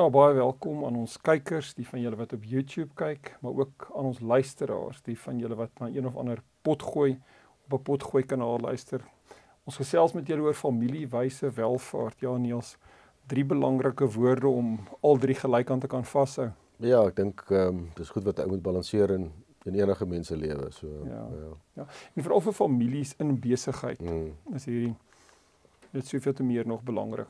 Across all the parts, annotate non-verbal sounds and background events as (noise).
Ja, baie welkom aan ons kykers, die van julle wat op YouTube kyk, maar ook aan ons luisteraars, die van julle wat na een of ander potgooi op 'n potgooi kanaal luister. Ons gesels met julle oor familiewyse welvaart. Ja, Niels, drie belangrike woorde om al drie gelyk aan te kan vashou. Ja, ek dink ehm um, dis goed wat ou moet balanseer in in enige mens se lewe. So ja. ja. Ja. En veral vir families in besigheid. Mm. Is hierdie dit soveel te meer nog belangrik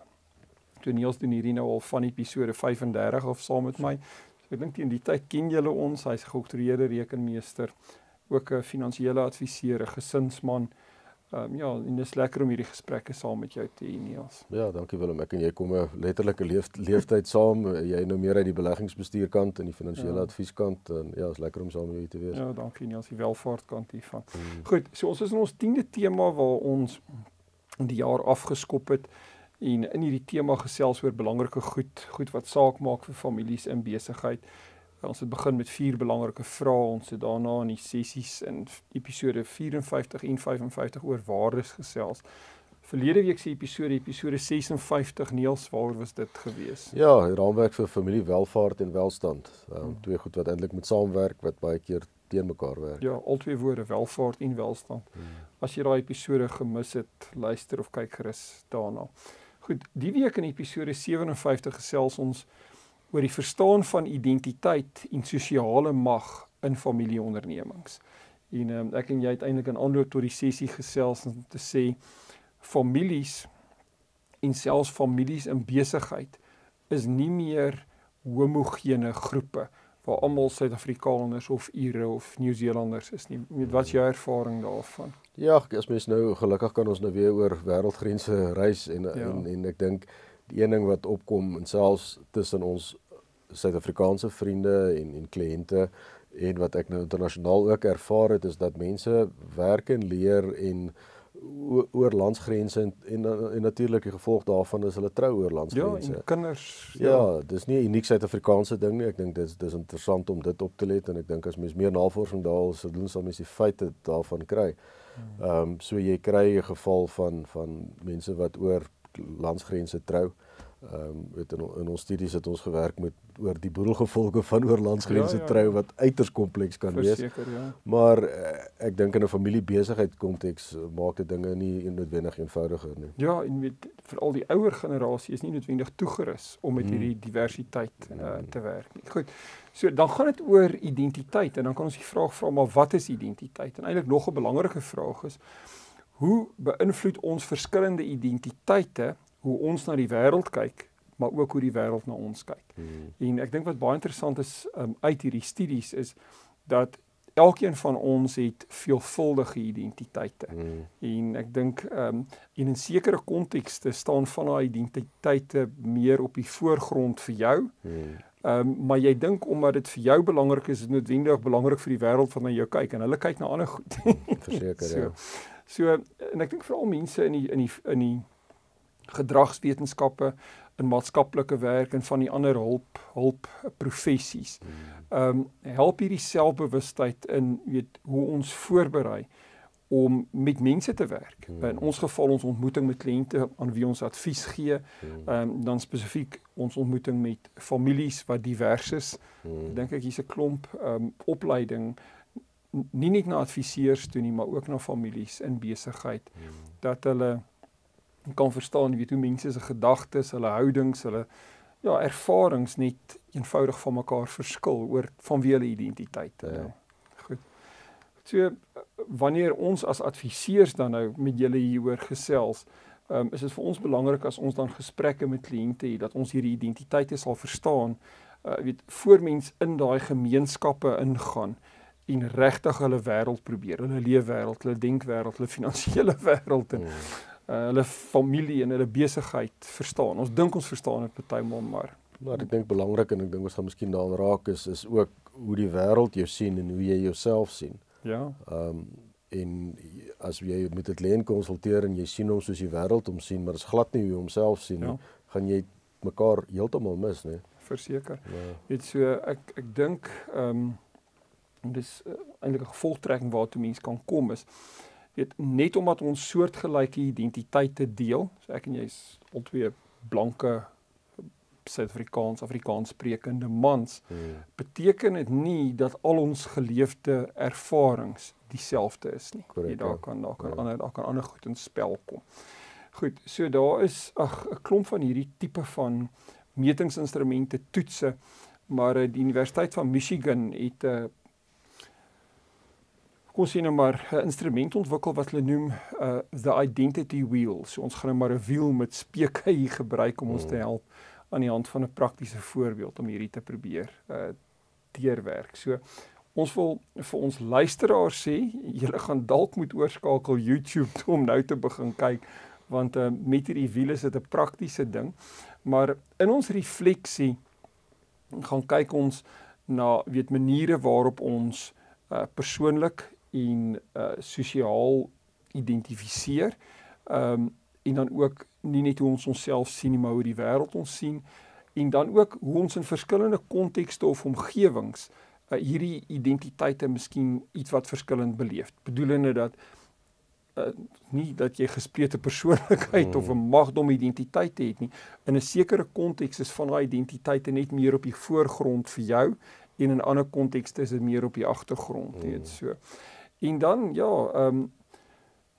toe Niels doen hierdie nou al van episode 35 of saam met my. So ek dink teen die tyd ken julle ons, hy's geoktreerde rekenmeester, ook 'n finansiële adviseur, 'n gesinsman. Ehm um, ja, en dit is lekker om hierdie gesprekke saam met jou te hê, Niels. Ja, dankie Willem. Ek en jy kom 'n letterlike leef, leeftyd saam. Jy nou meer uit die beleggingsbestuurkant en die finansiële ja. advieskant en ja, is lekker om saam met jou te wees. Ja, dankie Niels, die welvaartkant hiervan. Hmm. Goed, so ons is in ons 10de tema waar ons die jaar afgeskop het en in hierdie tema gesels oor belangrike goed, goed wat saak maak vir families in besigheid. Ons het begin met vier belangrike vrae. Ons het daarna in die sessies in episode 54 en 55 oor waardes gesels. Verlede week se episode, episode 56 Neels, waaroor was dit gewees? Ja, raamwerk vir familiewelvaart en welstand. Um, twee goed wat eintlik moet saamwerk wat baie keer teen mekaar werk. Ja, al twee woorde, welvaart en welstand. Hmm. As jy daai episode gemis het, luister of kyk gerus daarna. Goed, die week in episode 57 gesels ons oor die verstaan van identiteit en sosiale mag in familieondernemings. En um, ek en jy het eintlik 'n antwoord tot die sessie gesels om te sê families en selfs families in besigheid is nie meer homogene groepe waar almal Suid-Afrikaners of Ire of Nieu-Seelanders is nie. Wat is jou ervaring daarvan? Ja, as mens nou gelukkig kan ons nou weer oor wêreldgrense reis en, ja. en en ek dink die een ding wat opkom en selfs tussen ons Suid-Afrikaanse vriende en en kliënte en wat ek nou internasionaal ook ervaar het is dat mense werk en leer en oor landsgrense en en, en natuurlik die gevolg daarvan is hulle trou oor landsgrense. Ja, en kinders. Ja, ja dis nie 'n uniek Suid-Afrikaanse ding nie. Ek dink dit is dis interessant om dit op te let en ek dink as mens meer navorsing daaroor sou doen sal mens die feite daarvan kry. Ehm um, so jy kry 'n geval van van mense wat oor landsgrense trou. Ehm um, weet in, in ons studies het ons gewerk met oor die boedelgevolge van oorlandsgrense ja, ja. trou wat uiters kompleks kan Verseker, wees. Ja. Maar uh, ek dink in 'n familiebesigheid konteks uh, maak dit dinge nie noodwendig eenvoudiger nie. Ja, en met veral die ouer generasie is nie noodwendig toegerus om met hmm. hierdie diversiteit uh, te werk nie. Goed. So dan gaan dit oor identiteit en dan kan ons die vraag vra maar wat is identiteit? En eintlik nog 'n belangrike vraag is hoe beïnvloed ons verskillende identiteite hoe ons na die wêreld kyk, maar ook hoe die wêreld na ons kyk. Hmm. En ek dink wat baie interessant is um, uit hierdie studies is dat elkeen van ons het veelvuldige identiteite. Hmm. En ek dink ehm um, in 'n sekere kontekste staan van daai identiteite meer op die voorgrond vir jou. Hmm. Ehm um, maar jy dink omdat dit vir jou belangrik is, is noodwendig belangrik vir die wêreld wat na jou kyk en hulle kyk na ander goed. Verseker (laughs) so, ja. So en ek dink veral mense in die in die in die gedragswetenskappe in maatskaplike werk en van die ander hulp hulp professies. Ehm um, help hierdie selfbewustheid in weet hoe ons voorberei om met mense te werk. Hmm. In ons geval ons ontmoeting met kliënte aan wie ons advies gee, hmm. ehm um, dan spesifiek ons ontmoeting met families wat divers is. Hmm. Dink ek hier's 'n klomp ehm um, opleiding nie net na adviseurs toe nie, maar ook na families in besigheid hmm. dat hulle kan verstaan weet hoe mense se gedagtes, hulle houdings, hulle ja, ervarings net eenvoudig van mekaar verskil oor van wie hulle identiteit. Ja. Goed. So wanneer ons as adviseurs dan nou met julle hieroor gesels, um, is dit vir ons belangrik as ons dan gesprekke met kliënte het dat ons hierdie identiteite sal verstaan, uh, weet voor mens in daai gemeenskappe ingaan en regtig hulle wêreld probeer, hulle leefwêreld, hulle denkwêreld, hulle finansiële (laughs) wêreld en mm uh, hulle familie en hulle besigheid verstaan. Ons dink ons verstaan dit partymal maar Maar ek dink belangrik en ek dink ons gaan miskien daaraan raak is is ook hoe die wêreld jou sien en hoe jy jouself sien. Ja. Ehm um, en as jy met 'n kliënt konsulteer en jy sien hom soos die wêreld hom sien, maar dit is glad nie hoe hy homself sien nie, ja. gaan jy mekaar heeltemal mis, né? Verseker. Ja. Dit so ek ek dink ehm um, dis uh, eintlik 'n gevolgtrekking waartoe mense kan kom is weet net omdat ons soortgelyke identiteite deel, so ek en jy is albei blanke Suid-Afrikaans, Afrikaans sprekende mans, hmm. beteken dit nie dat al ons geleefde ervarings dieselfde is nie. Correct, daar ja. kan daar kan ja. ander daar kan ander goed in spel kom. Goed, so daar is ag 'n klomp van hierdie tipe van metingsinstrumente, toetse, maar eh, die Universiteit van Michigan het 'n kom sien nou maar 'n instrument ontwikkel wat hulle noem uh the identity wheel. So ons gaan nou maar 'n wiel met speke hier gebruik om ons te hmm. help aan die hand van 'n praktiese voorbeeld om hierdie te probeer uh deurwerk. So ons wil vir ons luisteraars sê, julle gaan dalk moet oorskakel YouTube toe om nou te begin kyk want uh, met hierdie wiele is dit 'n praktiese ding. Maar in ons refleksie gaan kyk ons na weet maniere waarop ons uh, persoonlik en uh, sosiaal identifiseer. Ehm um, en dan ook nie net hoe ons onsself sien nie, maar hoe die wêreld ons sien en dan ook hoe ons in verskillende kontekste of omgewings uh, hierdie identiteite miskien iets wat verskillend beleef. Bedoelende dat uh, nie dat jy gesplete persoonlikheid hmm. of 'n magdom identiteit het nie. In 'n sekere konteks is van daai identiteite net meer op die voorgrond vir jou en in ander kontekste is dit meer op die agtergrond, hmm. weet so. En dan ja, ehm um,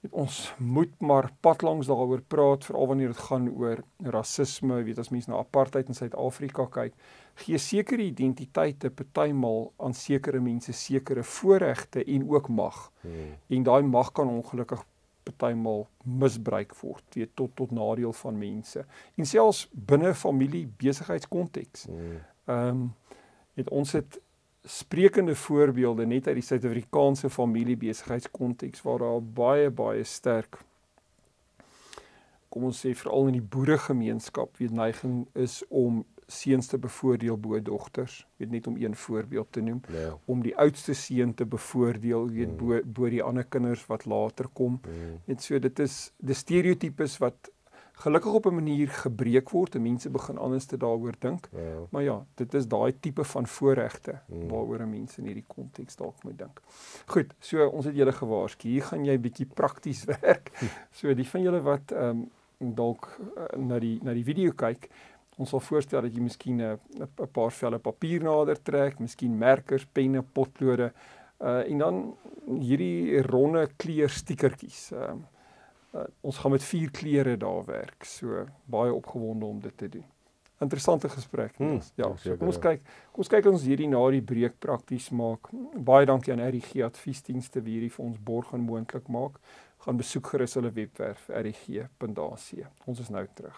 ons moet maar pad langs daaroor praat veral wanneer dit gaan oor rasisme, weet as mense na apartheid in Suid-Afrika kyk, gee sekere identiteite partymal aan sekere mense sekere voorregte en ook mag. Hmm. En daai mag kan ongelukkig partymal misbruik word, weet tot tot nadeel van mense. En selfs binne familie besigheidskonteks. Hmm. Ehm um, het ons het sprekende voorbeelde net uit die Suid-Afrikaanse familiebesigheidskonteks waar daar baie baie sterk kom ons sê veral in die boeregemeenskap weet neiging is om seuns te bevoordeel bo dogters weet net om een voorbeeld te noem ja. om die oudste seun te bevoordeel weet mm. bo bo die ander kinders wat later kom mm. net so dit is die stereotypes wat gelukkig op 'n manier gebreek word en mense begin anders te daaroor dink. Ja. Maar ja, dit is daai tipe van voorregte mm. waaroor mense in hierdie konteks dalk moet dink. Goed, so ons het julle gewaarsku. Hier gaan jy bietjie prakties (laughs) werk. So die van julle wat ehm um, dalk uh, na die na die video kyk, ons sal voorstel dat jy miskien 'n 'n paar velle papier nader trek, miskien merkers, penne, potlode uh en dan hierdie ronde kleur stiekertjies. Ehm um, uh, ons gaan met vier kleure daar werk. So baie opgewonde om dit te doen. Interessante gesprek. Hmm, ja, so kom ons kyk. Kom ons kyk ons hierdie na die breek prakties maak. Baie dankie aan RGG Adviesdienste wie hierdie vir ons borg en moontlik maak. Gaan besoek gerus hulle webwerf rg.ac. Ons is nou terug.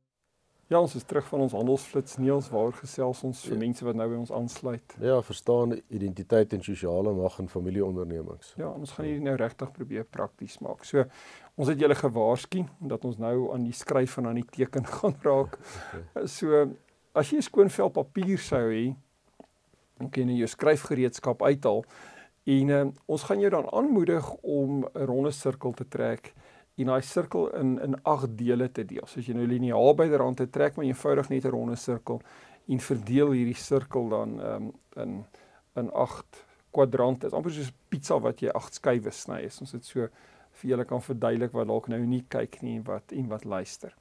Ja, ons is terug van ons handelsflits Niels waar gesels ons vir ja. mense wat nou by ons aansluit. Ja, verstaan identiteit en sosiale mag in familieondernemings. Ja, ons gaan hierdie nou regtig probeer prakties maak. So ons het julle gewaarsku dat ons nou aan die skryf en aan die teken (laughs) gaan raak. Okay. So as jy 'n skoon vel papier sou hê, dan kan jy jou skryfgereedskap uithaal en uh, ons gaan jou dan aanmoedig om 'n ronde sirkel te trek en daai sirkel in in 8 dele te deel. So as jy nou liniaal byderhand te trek maar eenvoudig net 'n ronde sirkel en verdeel hierdie sirkel dan um, in in 8 kwadrante. Dit is amper soos pizza wat jy 8 skywe sny. Ons het so vir julle kan verduidelik wat dalk nou nie kyk nie en wat en wat luister.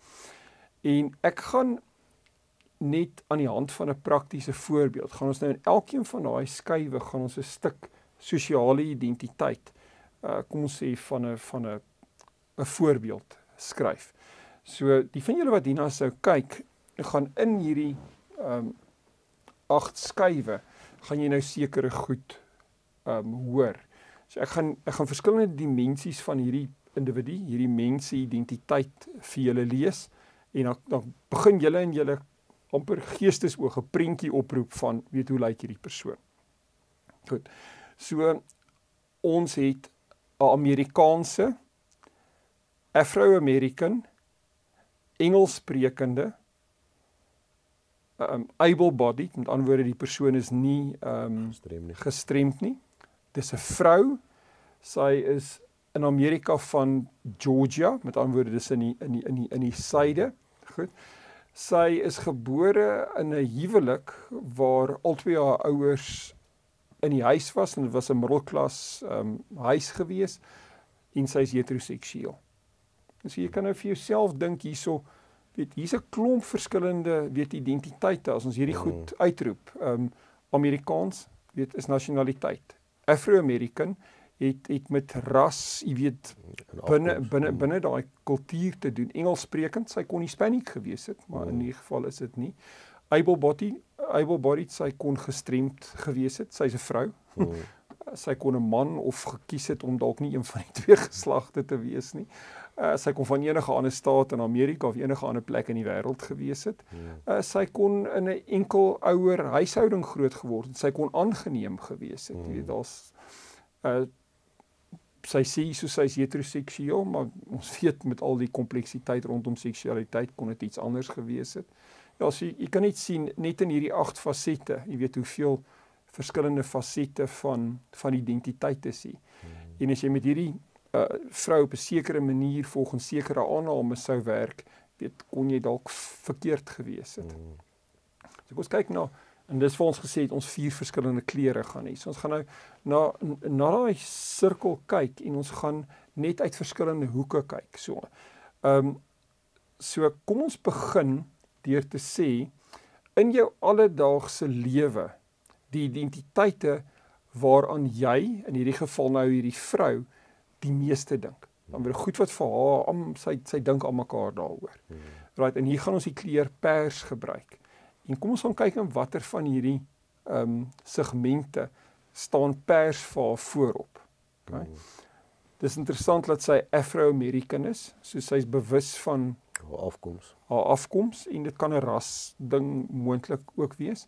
En ek gaan net aan die hand van 'n praktiese voorbeeld gaan ons nou in elkeen van daai skywe gaan ons 'n stuk sosiale identiteit uh kom ons sê van 'n van 'n 'n voorbeeld skryf. So die van julle wat hierna sou kyk, gaan in hierdie ehm um, agt skuwe, gaan jy nou sekere goed ehm um, hoor. So ek gaan ek gaan verskillende dimensies van hierdie individu, hierdie mense identiteit vir julle lees en dan dan begin julle in julle amper geestesoog 'n prentjie oproep van weet hoe lyk hierdie persoon. Goed. So ons het 'n Amerikaanse Afro-American Engelssprekende um able-bodied, met ander woorde die persoon is nie um gestremd nie. Gestremd nie. Dis 'n vrou. Sy is in Amerika van Georgia, met ander woorde dis in die in die in die in die suide. Goed. Sy is gebore in 'n huwelik waar albei haar ouers in die huis was en dit was 'n middelklas um, huis gewees en sy is heteroseksueel. So jy kan nou vir jouself dink hierso weet hier's 'n klomp verskillende weet identiteite as ons hierdie mm. goed uitroep. Ehm um, Amerikaans weet is nasionaliteit. Afro-American het het met ras, jy weet binne binne binne daai kultuur te doen. Engelssprekend, sy kon Hispanic gewees het, maar in 'n mm. geval is dit nie. Able body, able bodied, sy kon gestremd gewees het. Sy's 'n vrou. (laughs) Sy kon 'n man of gekies het om dalk nie een van die (laughs) twee geslagte te wees nie. Uh, sy kon van enige ander staat in Amerika of enige ander plek in die wêreld gewees het. Uh, sy kon in 'n enkel ouer huishouding groot geword het. Sy kon aangeneem gewees het. Jy weet daar's uh sy sê soos sy's heteroseksueel, maar ons (laughs) weet met al die kompleksiteit rondom seksualiteit kon dit iets anders gewees het. Ja, so jy, jy kan net sien net in hierdie 8 fasette, jy weet hoeveel verskillende fasette van van identiteit is hier. Hmm. En as jy met hierdie uh vrou op 'n sekere manier volgens sekere aannames sou werk, weet kon jy dalk verkeerd gewees het. Hmm. So kom ons kyk na en dis vir ons gesê het ons vier verskillende kleure gaan hê. So ons gaan nou na na daai sirkel kyk en ons gaan net uit verskillende hoeke kyk. So. Ehm um, so kom ons begin deur te sê in jou alledaagse lewe die identiteite waaraan jy in hierdie geval nou hierdie vrou die meeste dink. Dan word goed wat vir haar om sy sy dink aan mekaar daaroor. Hmm. Right en hier gaan ons die kleur pers gebruik. En kom ons gaan kyk in watter van hierdie ehm um, segmente staan pers vir haar voorop. Okay. Hmm. Dis interessant dat sy Afro-American is, so sy's bewus van haar afkoms. Haar afkoms en dit kan 'n ras ding moontlik ook wees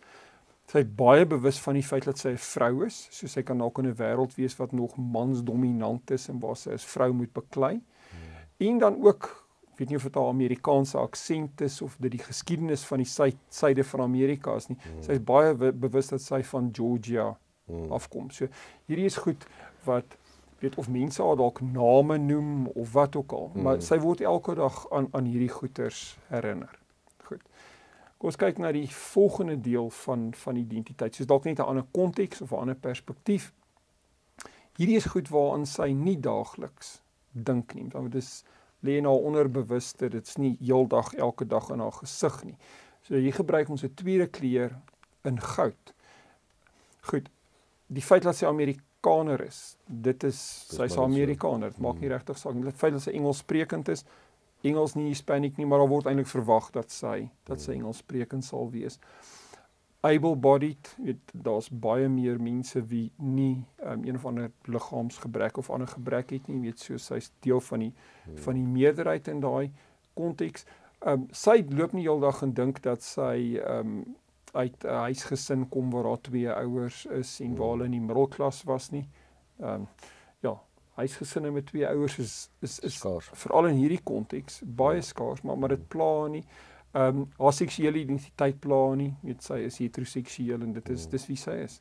sy baie bewus van die feit dat sy 'n vrou is, so sy kan dalk in 'n wêreld wees wat nog mansdominant is en waar sy as vrou moet beklei. Hmm. En dan ook, weet nie of dit 'n Amerikaanse aksent is of dit die geskiedenis van die sy syde van Amerika is nie. Hmm. Sy is baie bewus dat sy van Georgia hmm. afkom. So hierdie is goed wat weet of mense haar dalk name noem of wat ook al, hmm. maar sy word elke dag aan aan hierdie goeters herinner. Kom ons kyk na die volgende deel van van identiteit. Soos dalk net 'n ander konteks of 'n ander perspektief. Hierdie is goed waaraan sy nie daagliks dink nie. Want dit is lê in haar onderbewuste. Dit's nie heeldag elke dag in haar gesig nie. So hier gebruik ons 'n tweede kleur in goud. Goed. Die feit dat sy Amerikaner is, dit is sy's Amerikaner. Dit maak nie hmm. regtig saak nie. Die feit dat sy Engels sprekend is, Engels nie Hispanic nie, maar daar word eintlik verwag dat sy dat sy Engels sprekend sal wees. Able bodied, weet daar's baie meer mense wie nie um, een of ander liggaamsgebrek of ander gebrek het nie, weet so sy's deel van die van die meerderheid in daai konteks. Ehm um, sy loop nie heeldag en dink dat sy ehm um, uit 'n huisgesin kom waar haar twee ouers is en waar hulle in die middelklas was nie. Ehm um, huisgesinne met twee ouers is is is skaars. Veral in hierdie konteks baie ja. skaars, maar maar dit pla nie. Ehm um, haar seksuele identiteit pla nie. Weet sy is heteroseksueel en dit is dis wie sy is.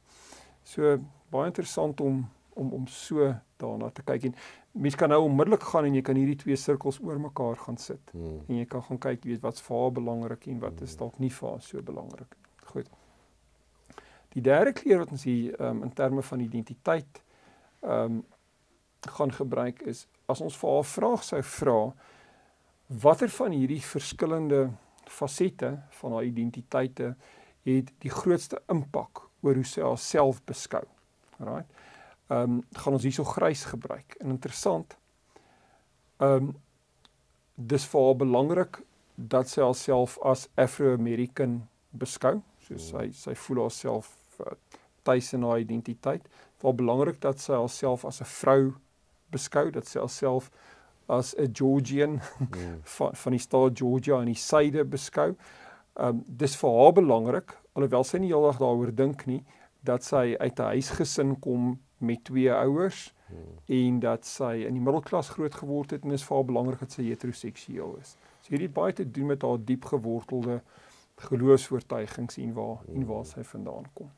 So baie interessant om om om so daarna te kyk en mens kan nou onmiddellik gaan en jy kan hierdie twee sirkels oor mekaar gaan sit hmm. en jy kan gaan kyk weet wat's vir haar belangrik en wat is hmm. dalk nie vir haar so belangrik. Goed. Die derde kleur wat ons hier um, in terme van identiteit ehm um, gaan gebruik is as ons vir haar vraag sou vra watter van hierdie verskillende fasette van haar identiteite het die grootste impak oor hoe sy haarself beskou. Right? Ehm um, gaan ons hierso grys gebruik. En interessant. Ehm um, dis vir haar belangrik dat sy haarself as Afro-American beskou. So sy sy voel haarself uh, tuis in haar identiteit. Dit is belangrik dat sy haarself as 'n vrou beskou, dat sy haarself as 'n Georgian (laughs) mm. van van die staat Georgia in die suide beskou. Ehm um, dis vir haar belangrik alhoewel sy nie heeldag daaroor dink nie dat sy uit 'n huisgesin kom met twee ouers hmm. en dat sy in die middelklas groot geword het en is vir haar belangrik dat sy heteroseksueel is. So hierdie baie te doen met haar diep gewortelde geloofsvoortuigings en waar hmm. en waar sy vandaan kom.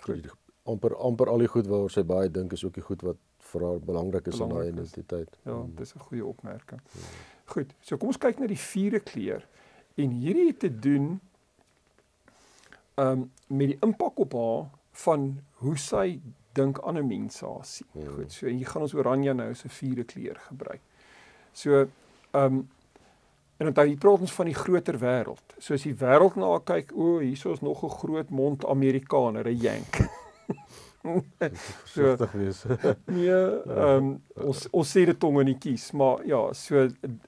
Goed. amper amper al die goed waaroor sy baie dink is ook die goed wat vir haar belangrik is in haar identiteit. Ja, hmm. dis 'n goeie opmerking. Hmm. Goed. So kom ons kyk na die vierde kleur. En hierdie het te doen um met die impak op haar van hoe sy dink ander mense haar sien. Hmm. Goed, so hier gaan ons oranje nou se vierde kleur gebruik. So um en dan dan praat ons van die groter wêreld. So as die wêreld na kyk, o, hierso is nog 'n groot mond Amerikaner, 'n yank. (laughs) (laughs) so wees. (laughs) nee, ehm um, ons ons sê dit tong in die kies, maar ja, so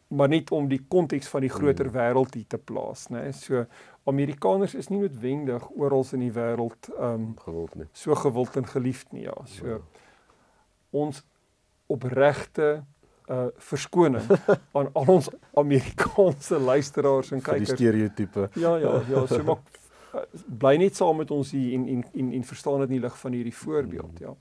maar net om die konteks van die groter hmm. wêreld hier te plaas, né? Nee? So Amerikaners is nie noodwendig oral in die wêreld ehm um, gewild nie. So gewild en geliefd nie, ja. So ja. ons opregte uh verskoning (laughs) aan al ons Amerikaanse luisteraars en kykers. Die stereotipe. Ja, ja, ja, so maar bly net saam met ons hier en en en en verstaan dit in die lig van hierdie voorbeeld, ja.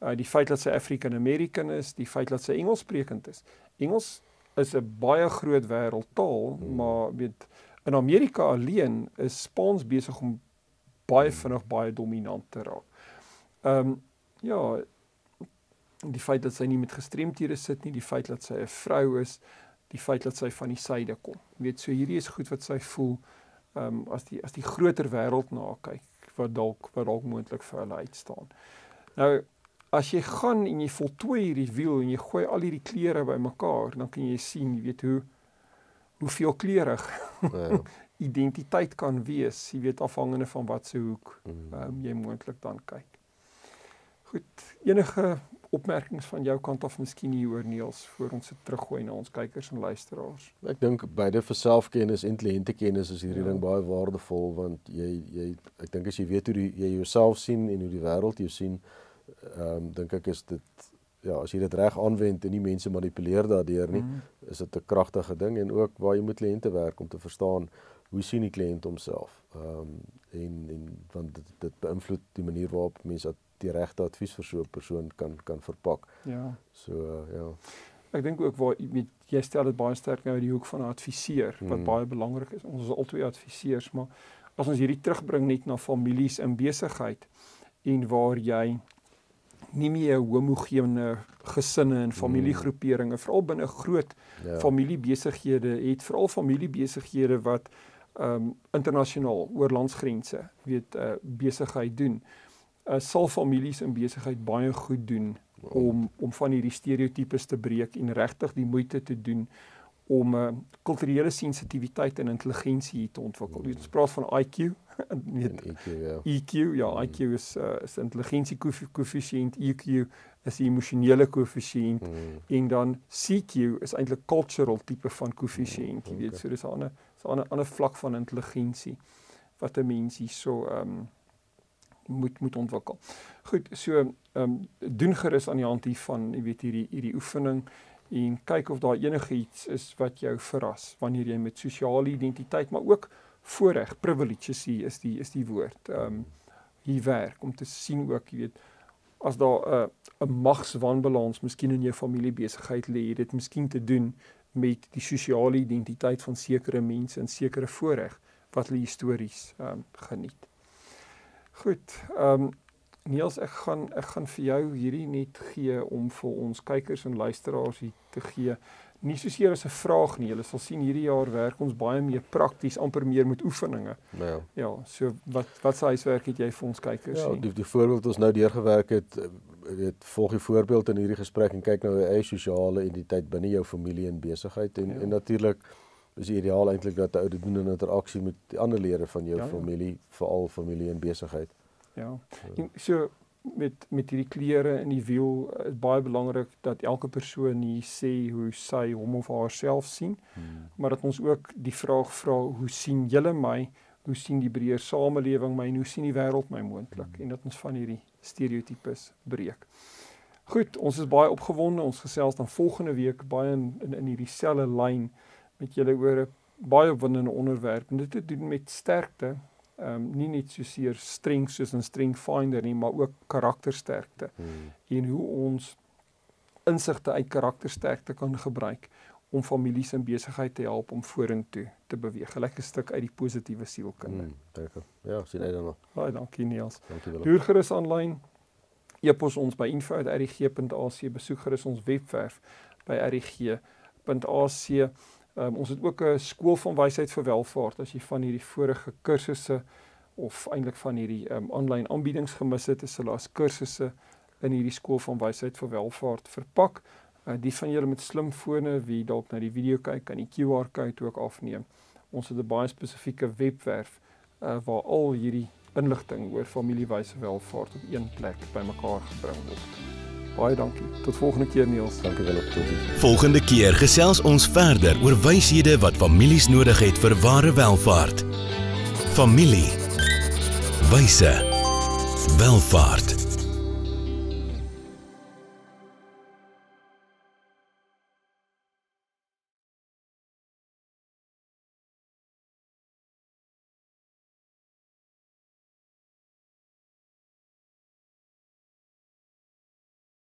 Uh die feit dat sy African American is, die feit dat sy Engels sprekend is. Engels is 'n baie groot wêreldtaal, hmm. maar weet in Amerika alleen is Spaans besig om baie hmm. vinnig baie dominant te raak. Ehm um, ja, die feit dat sy nie met gestremthede sit nie, die feit dat sy 'n vrou is, die feit dat sy van die suide kom. Weet so hierdie is goed wat sy voel ehm um, as die as die groter wêreld na kyk wat dalk wat dalk moontlik vir hulle uitstaan. Nou as jy gaan en jy voltooi hierdie wiel en jy gooi al hierdie kleure bymekaar, dan kan jy sien, jy weet hoe hoe veelkleurig ja. (laughs) identiteit kan wees, jy weet afhangende van wat se hoek mm. ehm um, jy moontlik dan kyk. Goed, enige opmerkings van jou kant af miskien hier oor Niels voor ons se teruggooi na ons kykers en luisteraars. Ek dink beide vir selfkennis en kliëntekennis is hierdie ja. ding baie waardevol want jy jy ek dink as jy weet hoe die, jy jouself sien en hoe die wêreld jou sien, ehm um, dink ek is dit ja, as jy dit reg aanwend en nie mense manipuleer daardeur nie, mm. is dit 'n kragtige ding en ook waar jy met kliënte werk om te verstaan hoe sien die kliënt homself. Ehm um, en en want dit, dit beïnvloed die manier waarop mense die regte advies vir so 'n persoon kan kan verpak. Ja. So uh, ja. Ek dink ook waar met jy stel dit baie sterk nou die hoek van 'n adviseur wat mm. baie belangrik is. Ons is albei adviseurs, maar as ons hierdie terugbring net na families in besigheid en waar jy nie meer homogene gesinne en familiegroeperinge veral binne groot ja. familiebesighede het veral familiebesighede wat ehm um, internasionaal oor landsgrense weet uh, besigheid doen uh, sal families in besigheid baie goed doen om om van hierdie stereotypes te breek en regtig die moeite te doen om 'n uh, kulturele sensitiwiteit en intelligensie te ontwikkel. Mm. Ons praat van IQ, (laughs) weet EQ, ja. EQ, ja, mm. IQ is uh, is intelligensie koëffisiënt, EQ is emosionele koëffisiënt mm. en dan CQ is eintlik cultural tipe van koëffisiënt, jy weet, so dis 'n ander 'n ander ander vlak van intelligensie wat 'n mens hier so ehm um, moet moet ontwikkel. Goed, so ehm um, doen gerus aan die hand hiervan, jy weet hierdie hierdie oefening en kyk of daar enigiets is wat jou verras wanneer jy met sosiale identiteit maar ook voorreg, privileges hier is die is die woord. Ehm um, hier werk om te sien ook, jy weet, as daar 'n uh, 'n magswanbalans miskien in jou familiebesigheid lê, dit miskien te doen met die sosiale identiteit van sekere mense en sekere voorreg wat hulle histories ehm um, geniet. Goed. Ehm um, Niels, ek gaan ek gaan vir jou hierdie net gee om vir ons kykers en luisteraars hier te gee. Nie soseer as 'n vraag nie. Hulle sal sien hierdie jaar werk ons baie meer prakties, amper meer met oefeninge. Ja. Ja, so wat wat se huiswerk het jy vir ons kykers ja, die die voorbeeld ons nou deurgewerk het, eh, weet volg die voorbeeld in hierdie gesprek en kyk nou hoe eie sosiale identiteit binne jou familie en besigheid en ja. en natuurlik is ideaal eintlik dat 'n ou dit doen in interaksie met die ander lede van jou ja, ja. familie, veral familie en besigheid. Ja. En so met met hierdie klere in die wiel is baie belangrik dat elke persoon nie sê hoe sy hom of haarself sien, hmm. maar dat ons ook die vraag vra hoe sien julle my? hoe sien die breër samelewing my en hoe sien die wêreld my moontlik en dat ons van hierdie stereotypes breek. Goed, ons is baie opgewonde. Ons gesels dan volgende week baie in in, in hierdie selfde lyn met julle oor 'n baie opwindende onderwerp. En dit het te doen met sterkte. Ehm um, nie net so seer streng soos 'n streng finder nie, maar ook karaktersterkte. Hmm. En hoe ons insigte uit karaktersterkte kan gebruik om families in besigheid te help om vorentoe te beweeg. 'n Lekker stuk uit die positiewe sielkunde. Mm, dankie. Ja, sien uit daarna. Baie dankie Niels. Dankie wel. Deur gerus aanlyn. E-pos ons by info@rg.ac besoek gerus ons webwerf by rg.ac. Um, ons het ook 'n skool van wysheid vir welvaart. As jy van hierdie vorige kursusse of eintlik van hierdie um, aanlyn aanbiedings gemis het, is hulle as kursusse in hierdie skool van wysheid vir welvaart verpak. Uh, die van julle met slimfone wie dalk na die video kyk, kan die QR-kode ook afneem. Ons het 'n baie spesifieke webwerf uh, waar al hierdie inligting oor familiewyse welvaart op een plek bymekaar gebring word. Baie dankie. Tot volgende keer Niels. Dankie wel op totsiens. Volgende keer gesels ons verder oor wyshede wat families nodig het vir ware welvaart. Familie. Wyse. Welvaart.